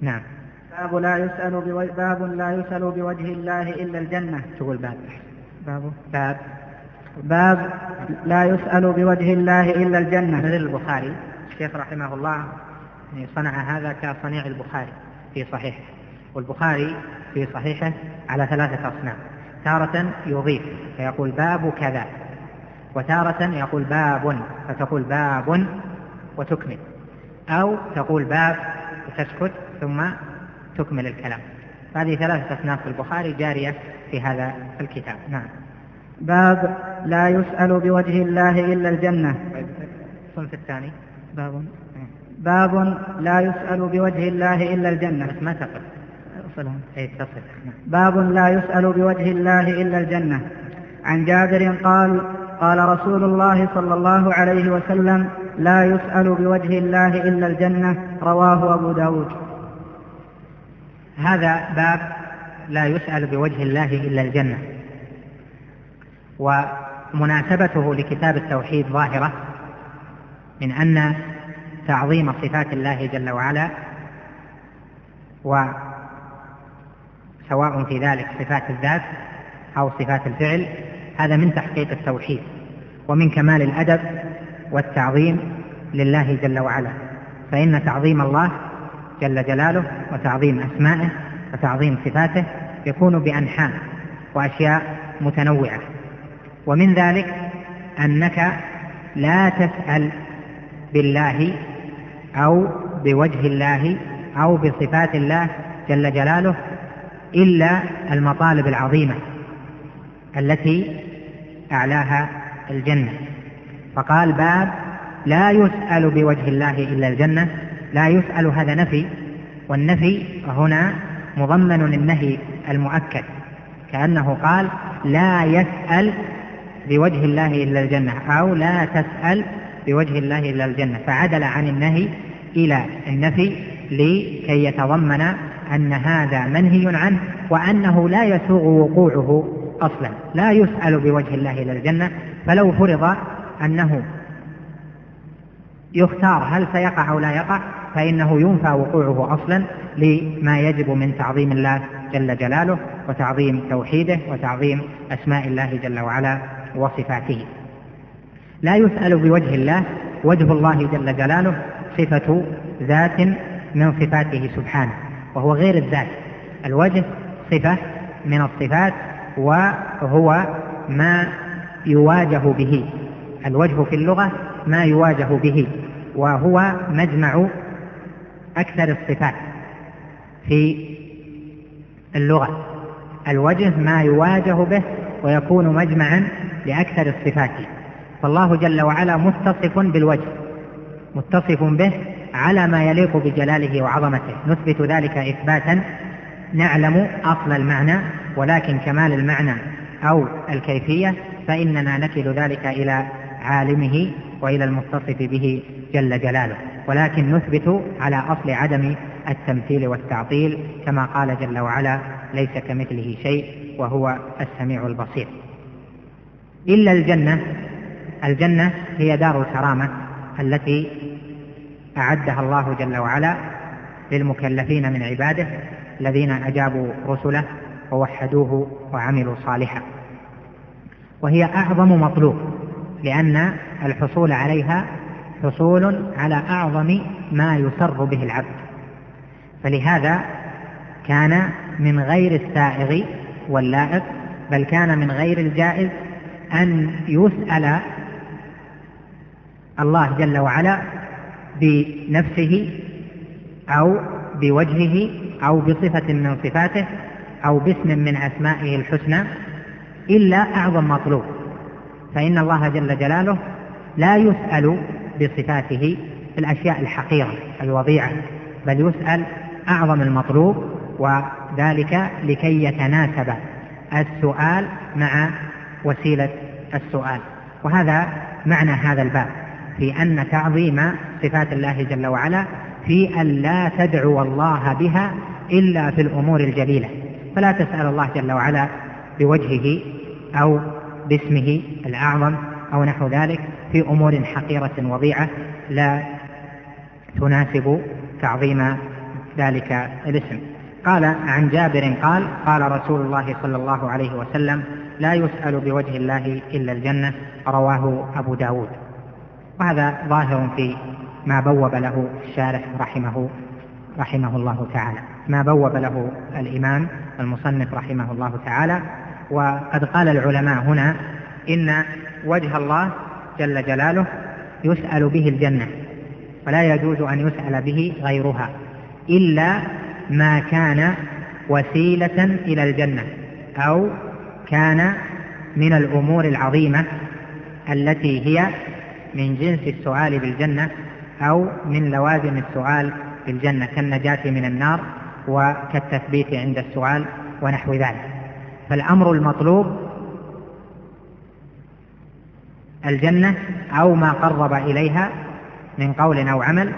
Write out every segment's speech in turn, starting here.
نعم. باب لا يسأل بوجه باب لا يسأل بوجه الله إلا الجنة. تقول باب. باب. باب. باب لا يسأل بوجه الله إلا الجنة. مثل البخاري الشيخ رحمه الله يعني صنع هذا كصنيع البخاري في صحيحه والبخاري في صحيحه على ثلاثة أصناف. تارة يضيف فيقول باب كذا. وتارة يقول باب فتقول باب وتكمل. أو تقول باب وتسكت ثم تكمل الكلام. هذه ثلاثة أصناف في البخاري جارية في هذا الكتاب. نعم. باب لا يسأل بوجه الله إلا الجنة. الصنف الثاني. باب. باب لا يسأل بوجه الله إلا الجنة. بس ما تقف صلهم. أي تصل نعم. باب لا يسأل بوجه الله إلا الجنة. عن جابر قال قال رسول الله صلى الله عليه وسلم لا يسأل بوجه الله إلا الجنة رواه أبو داود. هذا باب لا يسأل بوجه الله إلا الجنة. ومناسبته لكتاب التوحيد ظاهرة من أن تعظيم صفات الله جل وعلا وسواء في ذلك صفات الذات أو صفات الفعل هذا من تحقيق التوحيد ومن كمال الأدب والتعظيم لله جل وعلا. فإن تعظيم الله جل جلاله وتعظيم أسمائه وتعظيم صفاته يكون بأنحاء وأشياء متنوعة. ومن ذلك أنك لا تسأل بالله أو بوجه الله أو بصفات الله جل جلاله إلا المطالب العظيمة التي أعلاها الجنة. فقال باب لا يسأل بوجه الله إلا الجنة لا يسأل هذا نفي والنفي هنا مضمن النهي المؤكد كأنه قال لا يسأل بوجه الله إلا الجنة أو لا تسأل بوجه الله إلا الجنة فعدل عن النهي إلى النفي لكي يتضمن أن هذا منهي عنه وأنه لا يسوغ وقوعه أصلا لا يسأل بوجه الله إلى الجنة فلو فرض أنه يختار هل سيقع أو لا يقع فإنه ينفى وقوعه أصلا لما يجب من تعظيم الله جل جلاله وتعظيم توحيده وتعظيم أسماء الله جل وعلا وصفاته. لا يسأل بوجه الله وجه الله جل جلاله صفة ذات من صفاته سبحانه وهو غير الذات. الوجه صفة من الصفات وهو ما يواجه به. الوجه في اللغة ما يواجه به وهو مجمع أكثر الصفات في اللغة. الوجه ما يواجه به ويكون مجمعا لأكثر الصفات. فالله جل وعلا متصف بالوجه متصف به على ما يليق بجلاله وعظمته. نثبت ذلك إثباتا. نعلم أصل المعنى ولكن كمال المعنى أو الكيفية فإننا نكل ذلك إلى عالمه وإلى المتصف به جل جلاله. ولكن نثبت على أصل عدم التمثيل والتعطيل كما قال جل وعلا ليس كمثله شيء وهو السميع البصير. إلا الجنة الجنة هي دار الكرامة التي أعدها الله جل وعلا للمكلفين من عباده الذين أجابوا رسله ووحدوه وعملوا صالحا. وهي أعظم مطلوب. لأن الحصول عليها حصول على أعظم ما يسر به العبد. فلهذا كان من غير السائغ واللائق بل كان من غير الجائز أن يسأل الله جل وعلا بنفسه أو بوجهه أو بصفة من صفاته أو باسم من أسمائه الحسنى إلا أعظم مطلوب. فإن الله جل جلاله لا يسأل بصفاته في الأشياء الحقيرة الوضيعة بل يسأل أعظم المطلوب وذلك لكي يتناسب السؤال مع وسيلة السؤال. وهذا معنى هذا الباب في أن تعظيم صفات الله جل وعلا في أن لا تدعو الله بها إلا في الأمور الجليلة. فلا تسأل الله جل وعلا بوجهه أو باسمه الأعظم أو نحو ذلك في أمور حقيرة وضيعة لا تناسب تعظيم ذلك الاسم. قال عن جابر قال قال رسول الله صلى الله عليه وسلم لا يسأل بوجه الله إلا الجنة. رواه أبو داود. وهذا ظاهر في ما بوب له الشارح رحمه رحمه الله تعالى. ما بوب له الإمام المصنف رحمه الله تعالى وقد قال العلماء هنا إن وجه الله جل جلاله يسأل به الجنة ولا يجوز أن يسأل به غيرها إلا ما كان وسيلة إلى الجنة أو كان من الأمور العظيمة التي هي من جنس السؤال بالجنة أو من لوازم السؤال بالجنة كالنجاة من النار وكالتثبيت عند السؤال ونحو ذلك. فالأمر المطلوب الجنة أو ما قرب إليها من قول أو عمل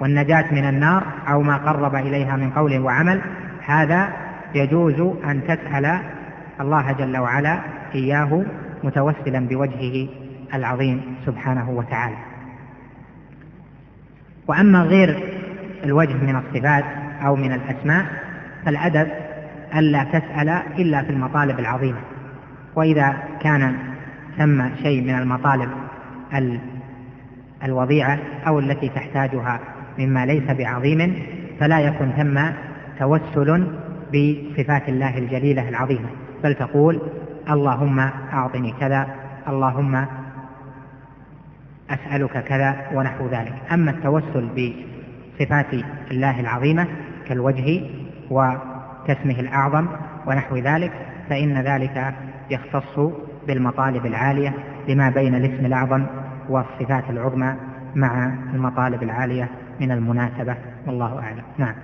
والنجاة من النار أو ما قرب إليها من قول وعمل. هذا يجوز أن تسأل الله جل وعلا إياه متوسلا بوجهه العظيم سبحانه وتعالى. وأما غير الوجه من الصفات أو من الأسماء فالأدب ألا تسأل إلا في المطالب العظيمة. وإذا كان ثم شيء من المطالب الوضيعة أو التي تحتاجها مما ليس بعظيم فلا يكن ثم توسل بصفات الله الجليلة العظيمة. بل تقول اللهم أعطني كذا اللهم أسألك كذا ونحو ذلك. أما التوسل بصفات الله العظيمة كالوجه وكاسمه الأعظم ونحو ذلك فإن ذلك يختص بالمطالب العالية لما بين الاسم الأعظم والصفات العظمى مع المطالب العالية من المناسبة. والله أعلم. نعم.